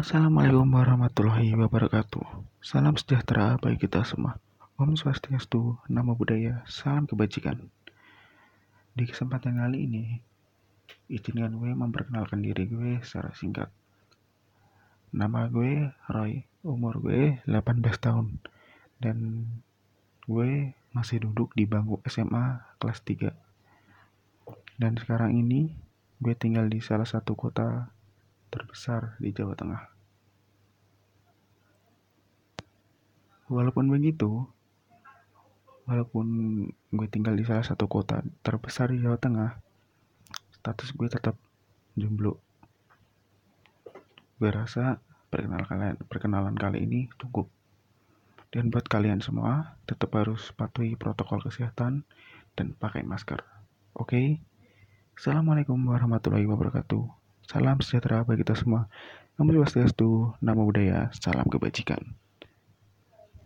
Assalamualaikum warahmatullahi wabarakatuh. Salam sejahtera bagi kita semua. Om Swastiastu, Namo Buddhaya, salam kebajikan. Di kesempatan kali ini, izinkan gue memperkenalkan diri gue secara singkat. Nama gue Roy, umur gue 18 tahun, dan gue masih duduk di bangku SMA kelas 3. Dan sekarang ini, gue tinggal di salah satu kota terbesar di Jawa Tengah. Walaupun begitu, walaupun gue tinggal di salah satu kota terbesar di Jawa Tengah, status gue tetap jomblo. Gue rasa perkenalan kalian, perkenalan kali ini cukup. Dan buat kalian semua, tetap harus patuhi protokol kesehatan dan pakai masker. Oke? Okay? Assalamualaikum warahmatullahi wabarakatuh. Salam sejahtera bagi kita semua. Namo Swastiastu, Namo Buddhaya, salam kebajikan.